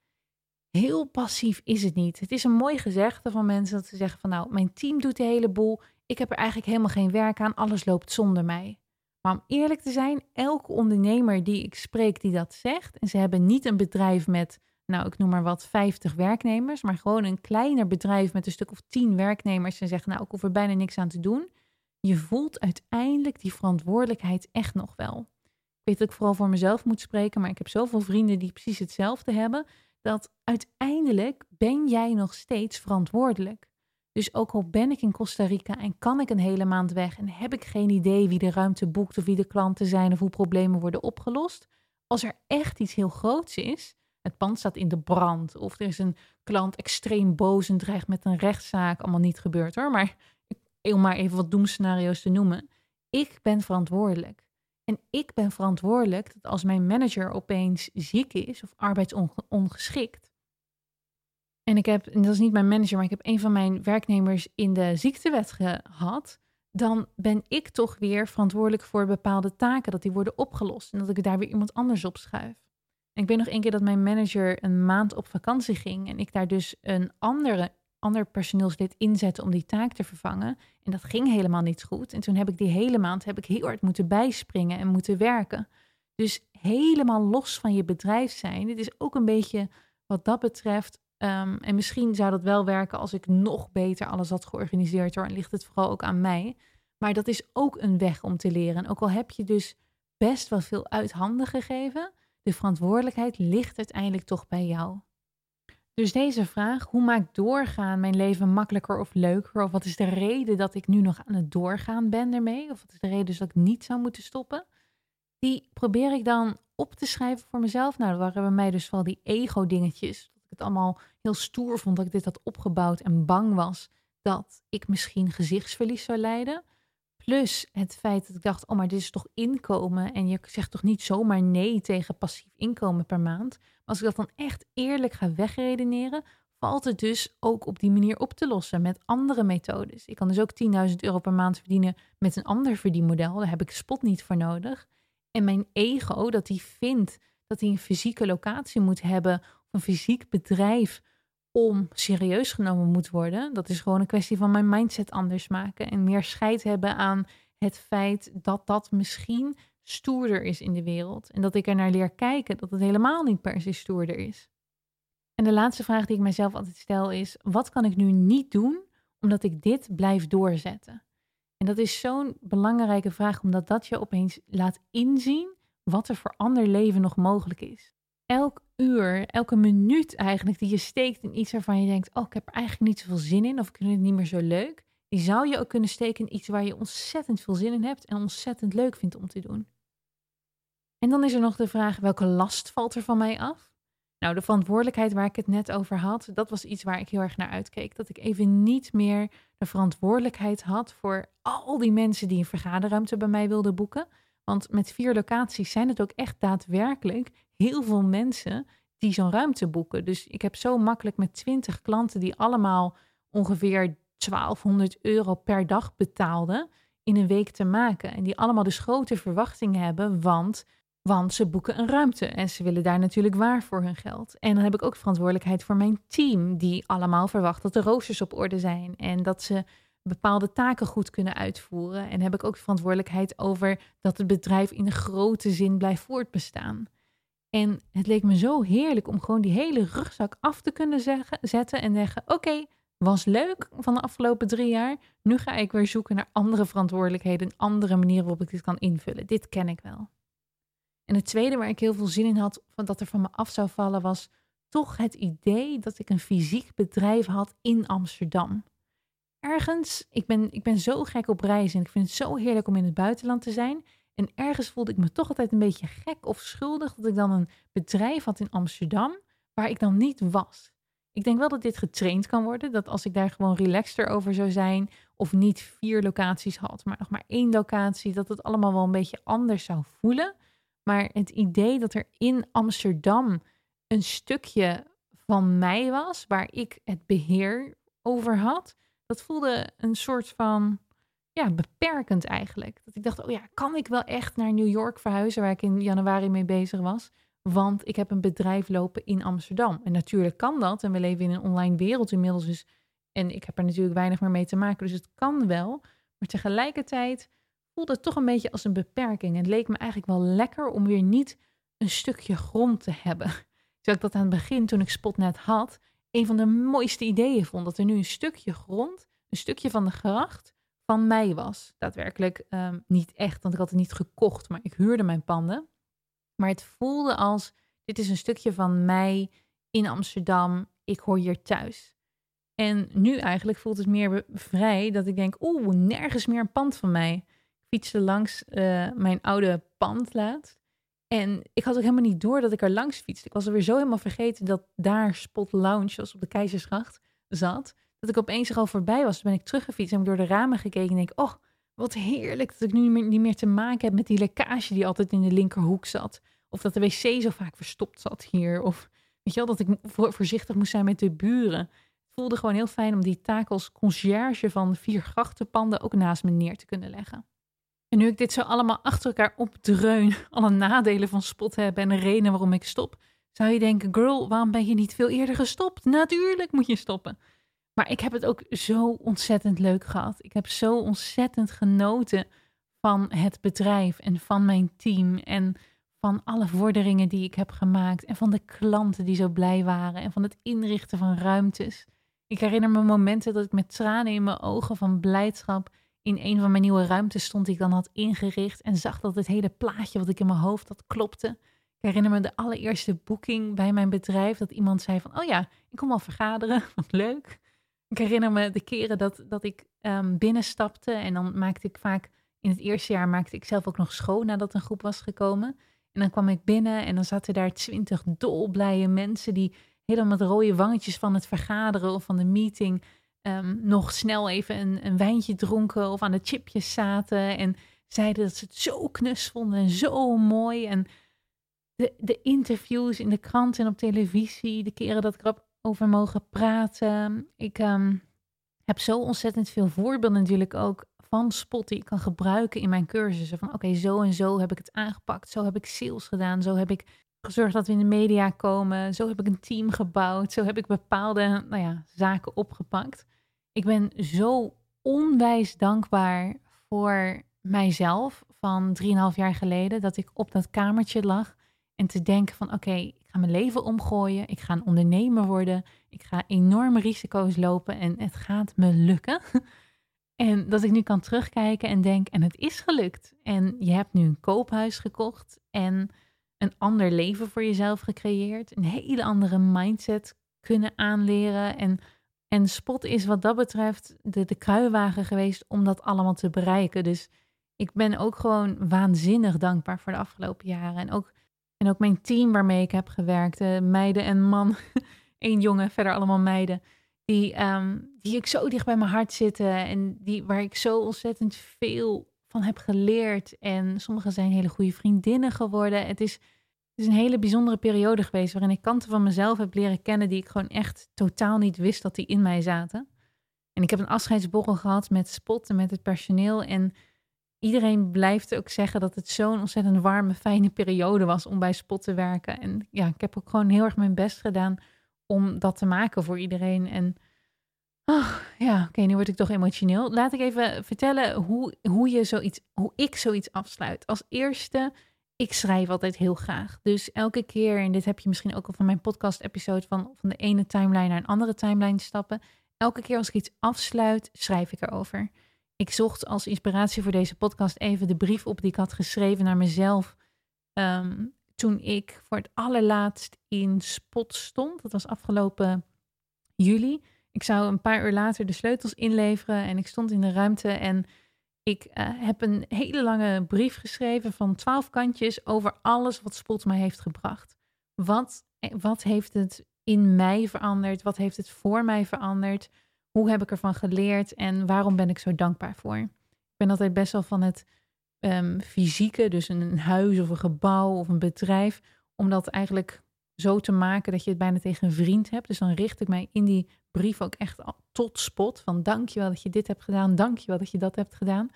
heel passief is het niet. Het is een mooi gezegde van mensen dat ze zeggen van nou, mijn team doet de hele boel, ik heb er eigenlijk helemaal geen werk aan, alles loopt zonder mij. Maar om eerlijk te zijn, elke ondernemer die ik spreek die dat zegt, en ze hebben niet een bedrijf met nou, ik noem maar wat, 50 werknemers, maar gewoon een kleiner bedrijf met een stuk of 10 werknemers en zeggen, nou, ik hoef er bijna niks aan te doen. Je voelt uiteindelijk die verantwoordelijkheid echt nog wel. Ik weet dat ik vooral voor mezelf moet spreken, maar ik heb zoveel vrienden die precies hetzelfde hebben, dat uiteindelijk ben jij nog steeds verantwoordelijk. Dus ook al ben ik in Costa Rica en kan ik een hele maand weg en heb ik geen idee wie de ruimte boekt of wie de klanten zijn of hoe problemen worden opgelost, als er echt iets heel groots is, het pand staat in de brand. Of er is een klant extreem boos en dreigt met een rechtszaak. Allemaal niet gebeurd hoor. Maar om maar even wat doemscenario's te noemen. Ik ben verantwoordelijk. En ik ben verantwoordelijk dat als mijn manager opeens ziek is of arbeidsongeschikt. En ik heb, en dat is niet mijn manager, maar ik heb een van mijn werknemers in de ziektewet gehad. Dan ben ik toch weer verantwoordelijk voor bepaalde taken, dat die worden opgelost. En dat ik daar weer iemand anders op schuif. En ik weet nog een keer dat mijn manager een maand op vakantie ging. En ik daar dus een andere ander personeelslid inzetten om die taak te vervangen. En dat ging helemaal niet goed. En toen heb ik die hele maand heb ik heel hard moeten bijspringen en moeten werken. Dus helemaal los van je bedrijf zijn. Dit is ook een beetje wat dat betreft. Ehm, en misschien zou dat wel werken als ik nog beter alles had georganiseerd hoor. En ligt het vooral ook aan mij. Maar dat is ook een weg om te leren. En ook al heb je dus best wel veel uit handen gegeven, de verantwoordelijkheid ligt uiteindelijk toch bij jou. Dus deze vraag, hoe maakt doorgaan mijn leven makkelijker of leuker? Of wat is de reden dat ik nu nog aan het doorgaan ben ermee? Of wat is de reden dus dat ik niet zou moeten stoppen? Die probeer ik dan op te schrijven voor mezelf. Nou, dat waren bij mij dus vooral die ego-dingetjes. Ik het allemaal heel stoer vond dat ik dit had opgebouwd en bang was dat ik misschien gezichtsverlies zou lijden. Plus het feit dat ik dacht, oh maar dit is toch inkomen en je zegt toch niet zomaar nee tegen passief inkomen per maand. Maar als ik dat dan echt eerlijk ga wegredeneren, valt het dus ook op die manier op te lossen met andere methodes. Ik kan dus ook 10.000 euro per maand verdienen met een ander verdienmodel. Daar heb ik spot niet voor nodig. En mijn ego, dat hij vindt dat hij een fysieke locatie moet hebben een fysiek bedrijf om serieus genomen moet worden. Dat is gewoon een kwestie van mijn mindset anders maken. En meer scheid hebben aan het feit dat dat misschien stoerder is in de wereld. En dat ik er naar leer kijken dat het helemaal niet per se stoerder is. En de laatste vraag die ik mezelf altijd stel is: wat kan ik nu niet doen omdat ik dit blijf doorzetten? En dat is zo'n belangrijke vraag, omdat dat je opeens laat inzien wat er voor ander leven nog mogelijk is. Elk uur, elke minuut eigenlijk die je steekt in iets waarvan je denkt, oh, ik heb er eigenlijk niet zoveel zin in of ik vind het niet meer zo leuk, die zou je ook kunnen steken in iets waar je ontzettend veel zin in hebt en ontzettend leuk vindt om te doen. En dan is er nog de vraag, welke last valt er van mij af? Nou, de verantwoordelijkheid waar ik het net over had, dat was iets waar ik heel erg naar uitkeek. Dat ik even niet meer de verantwoordelijkheid had voor al die mensen die een vergaderruimte bij mij wilden boeken. Want met vier locaties zijn het ook echt daadwerkelijk heel veel mensen die zo'n ruimte boeken. Dus ik heb zo makkelijk met 20 klanten die allemaal ongeveer 1200 euro per dag betaalden in een week te maken. En die allemaal dus grote verwachtingen hebben, want, want ze boeken een ruimte en ze willen daar natuurlijk waar voor hun geld. En dan heb ik ook verantwoordelijkheid voor mijn team, die allemaal verwacht dat de roosters op orde zijn en dat ze bepaalde taken goed kunnen uitvoeren. En heb ik ook verantwoordelijkheid over dat het bedrijf in de grote zin blijft voortbestaan. En het leek me zo heerlijk om gewoon die hele rugzak af te kunnen zeggen, zetten en zeggen: Oké, was leuk van de afgelopen drie jaar. Nu ga ik weer zoeken naar andere verantwoordelijkheden, andere manieren waarop ik dit kan invullen. Dit ken ik wel. En het tweede waar ik heel veel zin in had, dat er van me af zou vallen, was toch het idee dat ik een fysiek bedrijf had in Amsterdam. Ergens, ik ben, ik ben zo gek op reizen en ik vind het zo heerlijk om in het buitenland te zijn. En ergens voelde ik me toch altijd een beetje gek of schuldig dat ik dan een bedrijf had in Amsterdam waar ik dan niet was. Ik denk wel dat dit getraind kan worden. Dat als ik daar gewoon relaxter over zou zijn. Of niet vier locaties had, maar nog maar één locatie. Dat het allemaal wel een beetje anders zou voelen. Maar het idee dat er in Amsterdam een stukje van mij was. Waar ik het beheer over had. Dat voelde een soort van ja, beperkend eigenlijk. Dat ik dacht, oh ja, kan ik wel echt naar New York verhuizen, waar ik in januari mee bezig was? Want ik heb een bedrijf lopen in Amsterdam. En natuurlijk kan dat. En we leven in een online wereld inmiddels. Dus, en ik heb er natuurlijk weinig meer mee te maken. Dus het kan wel. Maar tegelijkertijd voelde het toch een beetje als een beperking. Het leek me eigenlijk wel lekker om weer niet een stukje grond te hebben. Terwijl ik dat aan het begin, toen ik Spotnet had, een van de mooiste ideeën vond. Dat er nu een stukje grond, een stukje van de gracht, van mij was. Daadwerkelijk um, niet echt, want ik had het niet gekocht, maar ik huurde mijn panden. Maar het voelde als, dit is een stukje van mij in Amsterdam, ik hoor hier thuis. En nu eigenlijk voelt het meer vrij dat ik denk, oeh, nergens meer een pand van mij. Ik fietste langs uh, mijn oude pand laatst. En ik had ook helemaal niet door dat ik er langs fietste. Ik was er weer zo helemaal vergeten dat daar Spot Lounge, zoals op de Keizersgracht, zat. Dat ik opeens er al voorbij was. Ben ik teruggefietst en heb ik door de ramen gekeken en denk, oh, wat heerlijk dat ik nu niet meer te maken heb met die lekkage die altijd in de linkerhoek zat. Of dat de wc zo vaak verstopt zat hier. Of weet je wel, dat ik voorzichtig moest zijn met de buren. Het voelde gewoon heel fijn om die taak als conciërge van vier grachtenpanden ook naast me neer te kunnen leggen. En nu ik dit zo allemaal achter elkaar opdreun, alle nadelen van spot hebben en de reden waarom ik stop, zou je denken, girl, waarom ben je niet veel eerder gestopt? Natuurlijk moet je stoppen. Maar ik heb het ook zo ontzettend leuk gehad. Ik heb zo ontzettend genoten van het bedrijf en van mijn team en van alle vorderingen die ik heb gemaakt en van de klanten die zo blij waren en van het inrichten van ruimtes. Ik herinner me momenten dat ik met tranen in mijn ogen van blijdschap in een van mijn nieuwe ruimtes stond die ik dan had ingericht en zag dat het hele plaatje wat ik in mijn hoofd had klopte. Ik herinner me de allereerste boeking bij mijn bedrijf dat iemand zei van, oh ja, ik kom al vergaderen, wat leuk. Ik herinner me de keren dat, dat ik um, binnenstapte en dan maakte ik vaak, in het eerste jaar maakte ik zelf ook nog schoon nadat een groep was gekomen. En dan kwam ik binnen en dan zaten daar twintig dolblije mensen die helemaal met rode wangetjes van het vergaderen of van de meeting um, nog snel even een, een, wijntje dronken of aan de chipjes zaten. En zeiden dat ze het zo knus vonden en zo mooi. En de, de interviews in de krant en op televisie, de keren dat ik erover mogen praten. Ik um, heb zo ontzettend veel voorbeelden natuurlijk ook van spot die ik kan gebruiken in mijn cursussen. Van oké, zo en zo heb ik het aangepakt. Zo heb ik sales gedaan. Zo heb ik gezorgd dat we in de media komen. Zo heb ik een team gebouwd. Zo heb ik bepaalde nou ja, zaken opgepakt. Ik ben zo onwijs dankbaar voor mijzelf van 3,5 jaar geleden. Dat ik op dat kamertje lag en te denken van oké, mijn leven omgooien. Ik ga een ondernemer worden. Ik ga enorme risico's lopen en het gaat me lukken. En dat ik nu kan terugkijken en denk, en het is gelukt. En je hebt nu een koophuis gekocht en een ander leven voor jezelf gecreëerd. Een hele andere mindset kunnen aanleren. En, en Spot is wat dat betreft de, de kruiwagen geweest om dat allemaal te bereiken. Dus ik ben ook gewoon waanzinnig dankbaar voor de afgelopen jaren. En ook, en ook mijn team waarmee ik heb gewerkt, meiden en man. Eén jongen, verder allemaal meiden die, um, die ik zo dicht bij mijn hart zitten en die, waar ik zo ontzettend veel van heb geleerd. En sommige zijn hele goede vriendinnen geworden. Het is, het is een hele bijzondere periode geweest waarin ik kanten van mezelf heb leren kennen die ik gewoon echt totaal niet wist dat die in mij zaten. En ik heb een afscheidsborrel gehad met Spot en met het personeel. En iedereen blijft ook zeggen dat het zo'n ontzettend warme, fijne periode was om bij Spot te werken. En ja, ik heb ook gewoon heel erg mijn best gedaan om dat te maken voor iedereen. En oh, ja, oké, nu word ik toch emotioneel. Laat ik even vertellen hoe, hoe, je zoiets, hoe ik zoiets afsluit. Als eerste, ik schrijf altijd heel graag. Dus elke keer, en dit heb je misschien ook al van mijn podcast-episode, van, van de ene timeline naar een andere timeline stappen. Elke keer als ik iets afsluit, schrijf ik erover. Ik zocht als inspiratie voor deze podcast even de brief op die ik had geschreven naar mezelf. Ehm, toen ik voor het allerlaatst in Spot stond. Dat was afgelopen juli. Ik zou een paar uur later de sleutels inleveren en ik stond in de ruimte en ik uh, heb een hele lange brief geschreven van twaalf kantjes over alles wat Spot mij heeft gebracht. Wat, eh, wat heeft het in mij veranderd? Wat heeft het voor mij veranderd? Hoe heb ik ervan geleerd en waarom ben ik zo dankbaar voor? Ik ben altijd best wel van het um, fysieke, dus een, huis of een gebouw of een bedrijf, om dat eigenlijk zo te maken dat je het bijna tegen een vriend hebt. Dus dan richt ik mij in die brief ook echt tot spot van dankjewel dat je dit hebt gedaan, dankjewel dat je dat hebt gedaan,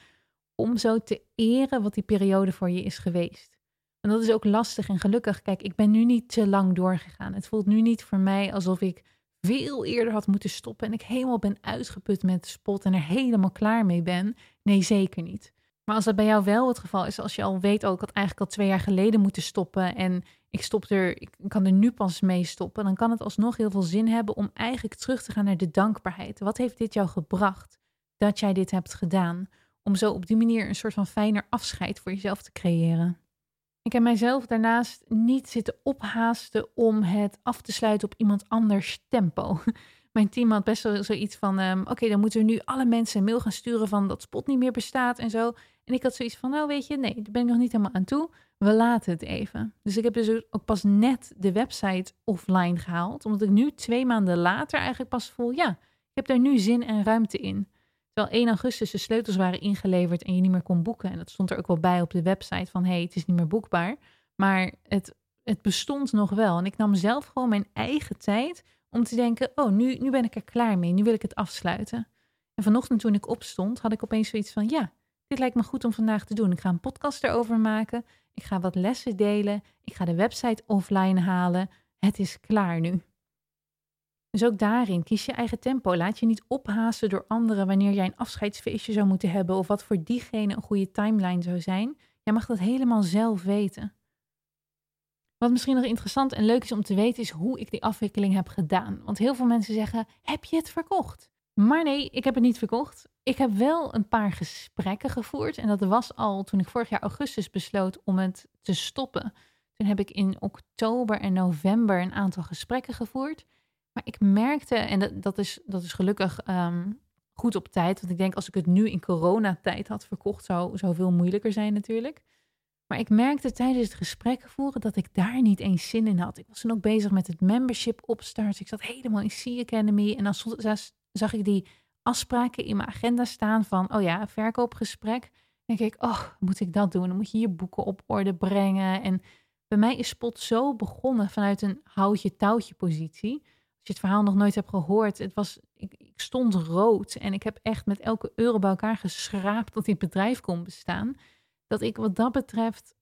om zo te eren wat die periode voor je is geweest. En dat is ook lastig en gelukkig. Kijk, ik ben nu niet te lang doorgegaan. Het voelt nu niet voor mij alsof ik veel eerder had moeten stoppen en ik helemaal ben uitgeput met spot en er helemaal klaar mee ben. Nee, zeker niet. Maar als dat bij jou wel het geval is, als je al weet, ook ik had eigenlijk al twee jaar geleden moeten stoppen en ik stop er, ik kan er nu pas mee stoppen, dan kan het alsnog heel veel zin hebben om eigenlijk terug te gaan naar de dankbaarheid. Wat heeft dit jou gebracht dat jij dit hebt gedaan? Om zo op die manier een soort van fijner afscheid voor jezelf te creëren. Ik heb mijzelf daarnaast niet zitten ophaasten om het af te sluiten op iemand anders tempo mijn team had best wel zoiets van: ehm, oké, dan moeten we nu alle mensen een mail gaan sturen van dat spot niet meer bestaat en zo. En ik had zoiets van: nou, weet je, nee, daar ben ik nog niet helemaal aan toe. we laten het even. Dus ik heb dus ook pas net de website offline gehaald, omdat ik nu twee maanden later eigenlijk pas voel, ja, ik heb daar nu zin en ruimte in. Terwijl 1 augustus de sleutels waren ingeleverd en je niet meer kon boeken. En dat stond er ook wel bij op de website van, hé, hey, het is niet meer boekbaar. Maar het, het bestond nog wel. En ik nam zelf gewoon mijn eigen tijd om te denken, oh, nu, nu ben ik er klaar mee, nu wil ik het afsluiten. En vanochtend toen ik opstond, had ik opeens zoiets van, ja, dit lijkt me goed om vandaag te doen. Ik ga een podcast erover maken. Ik ga wat lessen delen. Ik ga de website offline halen. Het is klaar nu. Dus ook daarin, kies je eigen tempo. Laat je niet ophaasten door anderen wanneer jij een afscheidsfeestje zou moeten hebben of wat voor diegene een goede timeline zou zijn. Jij mag dat helemaal zelf weten. Wat misschien nog interessant en leuk is om te weten, is hoe ik die afwikkeling heb gedaan. Want heel veel mensen zeggen: Heb je het verkocht? Maar nee, ik heb het niet verkocht. Ik heb wel een paar gesprekken gevoerd. En dat was al toen ik vorig jaar augustus besloot om het te stoppen. Toen heb ik in oktober en november een aantal gesprekken gevoerd. Maar ik merkte, en dat, dat, is, dat is gelukkig ehm, goed op tijd. Want ik denk als ik het nu in coronatijd had verkocht, zou, zou veel moeilijker zijn natuurlijk. Maar ik merkte tijdens het gesprek voeren dat ik daar niet eens zin in had. Ik was dan ook bezig met het membership opstarten. Ik zat helemaal in C Academy. En dan zag ik die afspraken in mijn agenda staan van, oh ja, verkoopgesprek. Dan denk ik, oh, moet ik dat doen? Dan moet je je boeken op orde brengen. En bij mij is Spot zo begonnen vanuit een houtje-touwtje positie. Als je het verhaal nog nooit hebt gehoord, het was, ik, ik stond rood en ik heb echt met elke euro bij elkaar geschraapt dat dit bedrijf kon bestaan. Dat ik wat dat betreft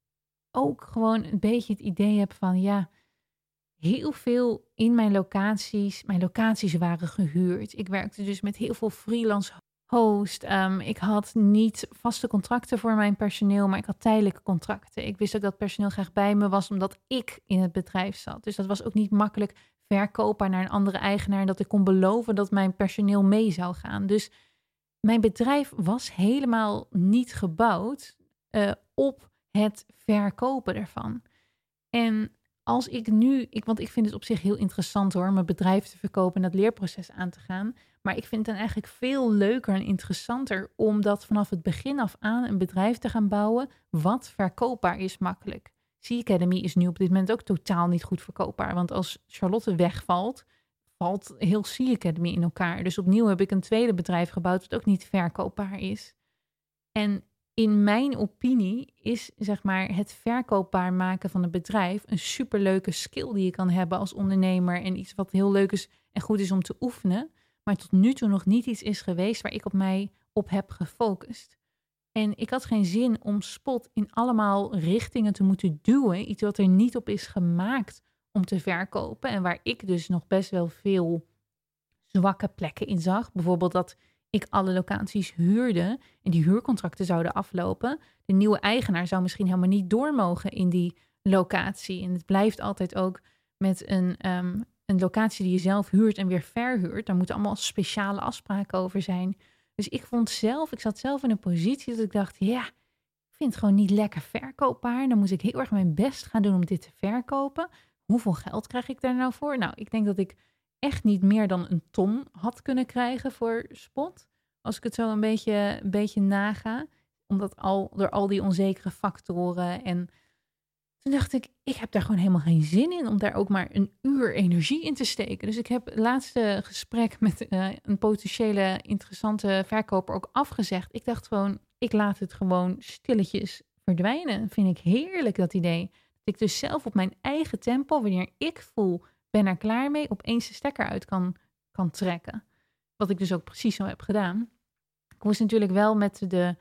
ook gewoon een beetje het idee heb van, ja, heel veel in mijn locaties. Mijn locaties waren gehuurd. Ik werkte dus met heel veel freelance host. Um, ik had niet vaste contracten voor mijn personeel, maar ik had tijdelijke contracten. Ik wist ook dat personeel graag bij me was, omdat ik in het bedrijf zat. Dus dat was ook niet makkelijk verkopen naar een andere eigenaar. Dat ik kon beloven dat mijn personeel mee zou gaan. Dus mijn bedrijf was helemaal niet gebouwd uh, op het verkopen ervan. En als ik nu, ik, want ik vind het op zich heel interessant hoor, mijn bedrijf te verkopen en dat leerproces aan te gaan. Maar ik vind het dan eigenlijk veel leuker en interessanter om dat vanaf het begin af aan een bedrijf te gaan bouwen wat verkoopbaar is makkelijk. Sea Academy is nu op dit moment ook totaal niet goed verkoopbaar. Want als Charlotte wegvalt, valt heel Sea Academy in elkaar. Dus opnieuw heb ik een tweede bedrijf gebouwd dat ook niet verkoopbaar is. En in mijn opinie is zeg maar het verkoopbaar maken van een bedrijf een superleuke skill die je kan hebben als ondernemer en iets wat heel leuk is en goed is om te oefenen, maar tot nu toe nog niet iets is geweest waar ik op mij op heb gefocust. En ik had geen zin om spot in allemaal richtingen te moeten duwen, iets wat er niet op is gemaakt om te verkopen en waar ik dus nog best wel veel zwakke plekken in zag. Bijvoorbeeld dat ik alle locaties huurde en die huurcontracten zouden aflopen. De nieuwe eigenaar zou misschien helemaal niet door mogen in die locatie. En het blijft altijd ook met een, um, een locatie die je zelf huurt en weer verhuurt. Daar moeten allemaal speciale afspraken over zijn. Dus ik vond zelf, ik zat zelf in een positie dat ik dacht, ja, ik vind het gewoon niet lekker verkoopbaar. Dan moet ik heel erg mijn best gaan doen om dit te verkopen. Hoeveel geld krijg ik daar nou voor? Nou, ik denk dat ik echt niet meer dan een ton had kunnen krijgen voor spot. Als ik het zo een beetje, een beetje naga. Omdat al, door al die onzekere factoren. En toen dacht ik, ik heb daar gewoon helemaal geen zin in om daar ook maar een uur energie in te steken. Dus ik heb het laatste gesprek met uh, een potentiële interessante verkoper ook afgezegd. Ik dacht gewoon, ik laat het gewoon stilletjes verdwijnen. Vind ik heerlijk dat idee. Dat ik dus zelf op mijn eigen tempo, wanneer ik voel ben er klaar mee, opeens de stekker uit kan, kan trekken. Wat ik dus ook precies zo heb gedaan. Ik moest natuurlijk wel met de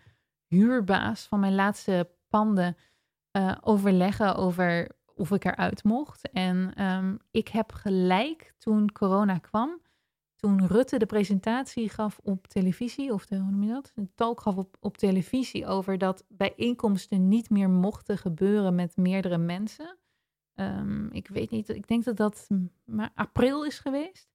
huurbaas van mijn laatste panden uh, overleggen over of ik eruit mocht. En um, ik heb gelijk toen corona kwam, toen Rutte de presentatie gaf op televisie, of de, hoe noem je dat? Een talk gaf op, televisie over dat bijeenkomsten niet meer mochten gebeuren met meerdere mensen. Um, ik weet niet, ik denk dat dat maar april is geweest.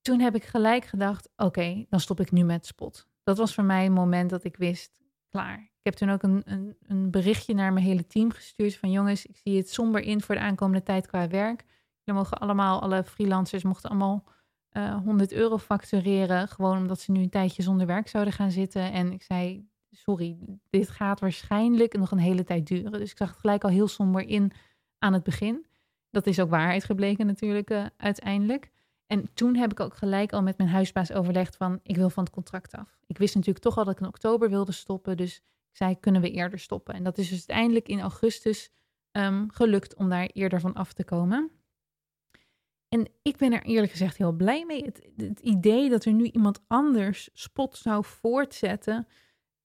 Toen heb ik gelijk gedacht, oké, dan stop ik nu met spot. Dat was voor mij een moment dat ik wist, klaar. Ik heb toen ook een, een, een berichtje naar mijn hele team gestuurd van jongens, ik zie het somber in voor de aankomende tijd qua werk. Jullie mogen allemaal, alle freelancers mochten allemaal uh, eh, 100 euro factureren, gewoon omdat ze nu een tijdje zonder werk zouden gaan zitten. En ik zei, sorry, dit gaat waarschijnlijk nog een hele tijd duren. Dus ik zag het gelijk al heel somber in aan het begin. Dat is ook waarheid gebleken natuurlijk uh, uiteindelijk. En toen heb ik ook gelijk al met mijn huisbaas overlegd van ik wil van het contract af. Ik wist natuurlijk toch al dat ik in oktober wilde stoppen. Dus ik zei, kunnen we eerder stoppen? En dat is dus uiteindelijk in augustus um, gelukt om daar eerder van af te komen. En ik ben er eerlijk gezegd heel blij mee. Het, het, idee dat er nu iemand anders spot zou voortzetten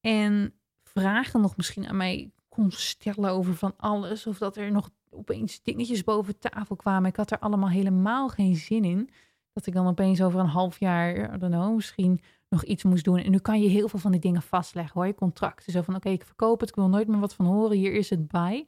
en vragen nog misschien aan mij kon stellen over van alles. Of dat er nog opeens dingetjes boven tafel kwamen. Ik had er allemaal helemaal geen zin in. Dat ik dan opeens over een half jaar, I don't know, misschien nog iets moest doen. En nu kan je heel veel van die dingen vastleggen hoor. Je contracten. Zo van oké, ik verkoop het, ik wil nooit meer wat van horen. Hier is het bij.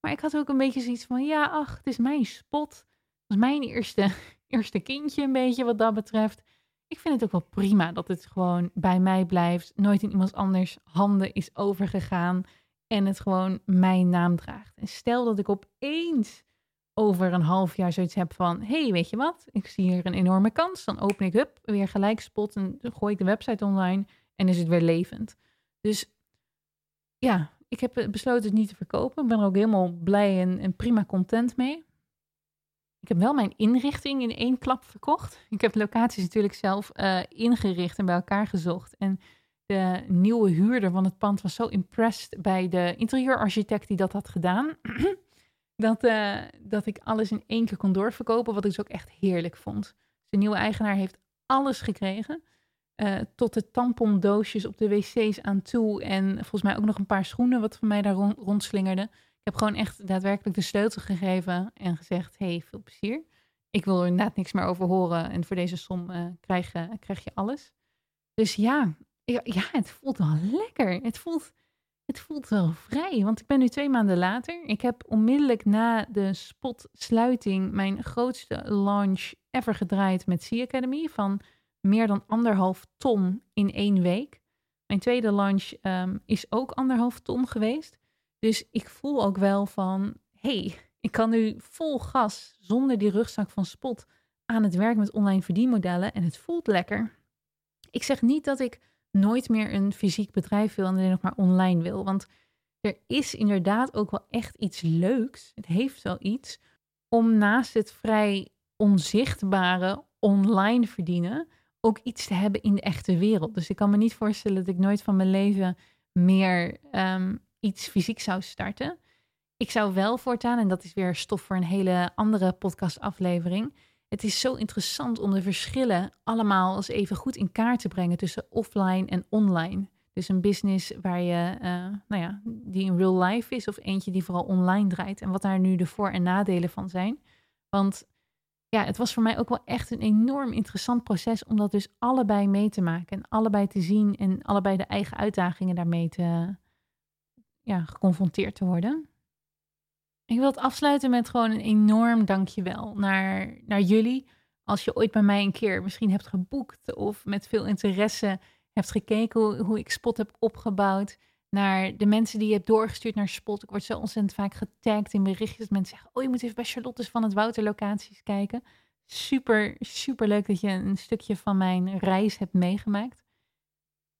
Maar ik had ook een beetje zoiets van ja, ach, het is mijn spot. Het mijn eerste, eerste kindje een beetje wat dat betreft. Ik vind het ook wel prima dat het gewoon bij mij blijft. Nooit in iemand anders handen is overgegaan. En het gewoon mijn naam draagt. En stel dat ik opeens over een half jaar zoiets heb van: hey, weet je wat? Ik zie hier een enorme kans. Dan open ik hup, weer gelijk spot en gooi ik de website online en is het weer levend. Dus ja, ik heb besloten het niet te verkopen. Ik ben er ook helemaal blij en, en prima content mee. Ik heb wel mijn inrichting in één klap verkocht. Ik heb locaties natuurlijk zelf uh, ingericht en bij elkaar gezocht. En de nieuwe huurder van het pand was zo impressed bij de interieurarchitect die dat had gedaan. dat, uh, dat ik alles in één keer kon doorverkopen, wat ik dus ook echt heerlijk vond. De nieuwe eigenaar heeft alles gekregen. Uh, tot de tampondoosjes op de wc's aan toe. En volgens mij ook nog een paar schoenen wat van mij daar rond, rondslingerde. Ik heb gewoon echt daadwerkelijk de sleutel gegeven en gezegd: hey, veel plezier. Ik wil er inderdaad niks meer over horen. En voor deze som uh, krijg, krijg je alles. Dus ja, ja, het voelt wel lekker. Het voelt, het voelt wel vrij. Want ik ben nu twee maanden later. Ik heb onmiddellijk na de spotsluiting mijn grootste launch ever gedraaid met Sea Academy. Van meer dan anderhalf ton in één week. Mijn tweede launch um, is ook anderhalf ton geweest. Dus ik voel ook wel van, hey, ik kan nu vol gas zonder die rugzak van spot aan het werk met online verdienmodellen en het voelt lekker. Ik zeg niet dat ik nooit meer een fysiek bedrijf wil en alleen nog maar online wil. Want er is inderdaad ook wel echt iets leuks. Het heeft wel iets om naast het vrij onzichtbare online verdienen ook iets te hebben in de echte wereld. Dus ik kan me niet voorstellen dat ik nooit van mijn leven meer ehm, iets fysiek zou starten. Ik zou wel voortaan, en dat is weer stof voor een hele andere podcastaflevering, het is zo interessant om de verschillen allemaal eens even goed in kaart te brengen tussen offline en online. Dus een business waar je, uh, nou ja, die in real life is of eentje die vooral online draait. En wat daar nu de voor- en nadelen van zijn. Want ja, het was voor mij ook wel echt een enorm interessant proces om dat dus allebei mee te maken. En allebei te zien en allebei de eigen uitdagingen daarmee te, ja, geconfronteerd te worden. Ik wil het afsluiten met gewoon een enorm dankjewel naar, naar jullie. Als je ooit bij mij een keer misschien hebt geboekt of met veel interesse hebt gekeken hoe, hoe ik Spot heb opgebouwd. Naar de mensen die je hebt doorgestuurd naar Spot. Ik word zo ontzettend vaak getagd in berichtjes. Mensen zeggen, oh je moet even bij Charlotte's van het Wouter locaties kijken. Super, super leuk dat je een stukje van mijn reis hebt meegemaakt.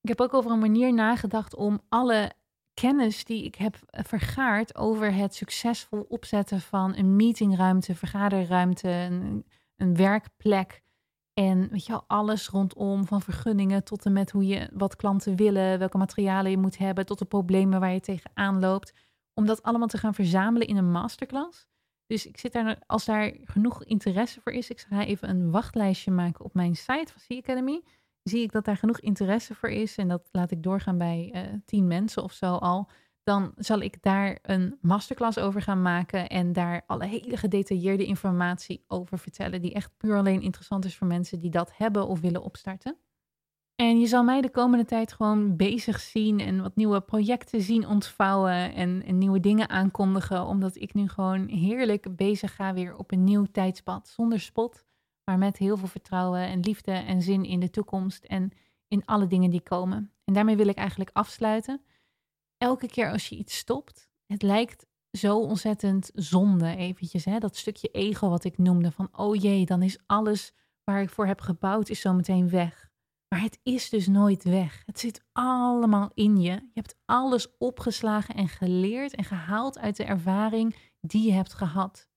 Ik heb ook over een manier nagedacht om alle kennis die ik heb eh, vergaard over het succesvol opzetten van een meetingruimte, vergaderruimte, een, een werkplek. En weet je wel, alles rondom, van vergunningen tot en met hoe je wat klanten willen, welke materialen je moet hebben, tot de problemen waar je tegenaan loopt. Om dat allemaal te gaan verzamelen in een masterclass. Dus ik zit daar, als daar genoeg interesse voor is, ik ga even een wachtlijstje maken op mijn site van C Academy zie ik dat daar genoeg interesse voor is en dat laat ik doorgaan bij uh, tien mensen of zo al, dan zal ik daar een masterclass over gaan maken en daar alle hele gedetailleerde informatie over vertellen, die echt puur alleen interessant is voor mensen die dat hebben of willen opstarten. En je zal mij de komende tijd gewoon bezig zien en wat nieuwe projecten zien ontvouwen en, en nieuwe dingen aankondigen, omdat ik nu gewoon heerlijk bezig ga weer op een nieuw tijdspad zonder spot maar met heel veel vertrouwen en liefde en zin in de toekomst en in alle dingen die komen. En daarmee wil ik eigenlijk afsluiten. Elke keer als je iets stopt, het lijkt zo ontzettend zonde eventjes. Hè? Dat stukje ego wat ik noemde van, oh jee, dan is alles waar ik voor heb gebouwd is zo meteen weg. Maar het is dus nooit weg. Het zit allemaal in je. Je hebt alles opgeslagen en geleerd en gehaald uit de ervaring die je hebt gehad.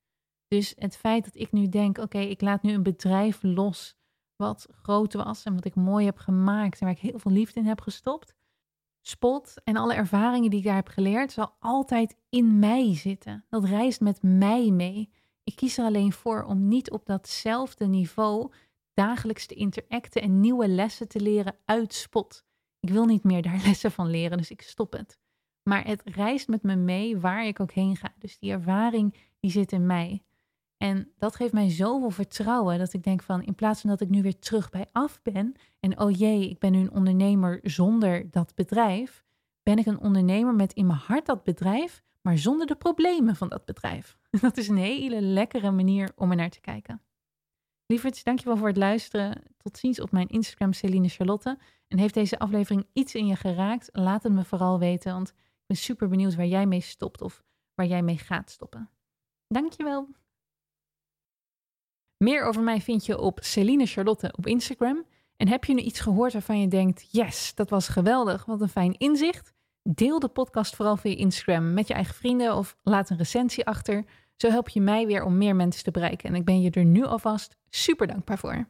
Dus het feit dat ik nu denk: oké, ik laat nu een bedrijf los wat groot was en wat ik mooi heb gemaakt en waar ik heel veel liefde in heb gestopt. Spot en alle ervaringen die ik daar heb geleerd, zal altijd in mij zitten. Dat reist met mij mee. Ik kies er alleen voor om niet op datzelfde niveau dagelijks te interacten en nieuwe lessen te leren uit spot. Ik wil niet meer daar lessen van leren, dus ik stop het. Maar het reist met me mee waar ik ook heen ga. Dus die ervaring die zit in mij. En dat geeft mij zoveel vertrouwen dat ik denk van in plaats van dat ik nu weer terug bij af ben en oh jee, ik ben nu een ondernemer zonder dat bedrijf, ben ik een ondernemer met in mijn hart dat bedrijf, maar zonder de problemen van dat bedrijf. Dat is een hele lekkere manier om er naar te kijken. Lieverds, dankjewel voor het luisteren. Tot ziens op mijn Instagram Celine Charlotte. En heeft deze aflevering iets in je geraakt? Laat het me vooral weten, want ik ben super benieuwd waar jij mee stopt of waar jij mee gaat stoppen. Dankjewel. Meer over mij vind je op Celine Charlotte op Instagram. En heb je nu iets gehoord waarvan je denkt: yes, dat was geweldig, wat een fijn inzicht? Deel de podcast vooral via Instagram met je eigen vrienden of laat een recensie achter. Zo help je mij weer om meer mensen te bereiken. En ik ben je er nu alvast super dankbaar voor.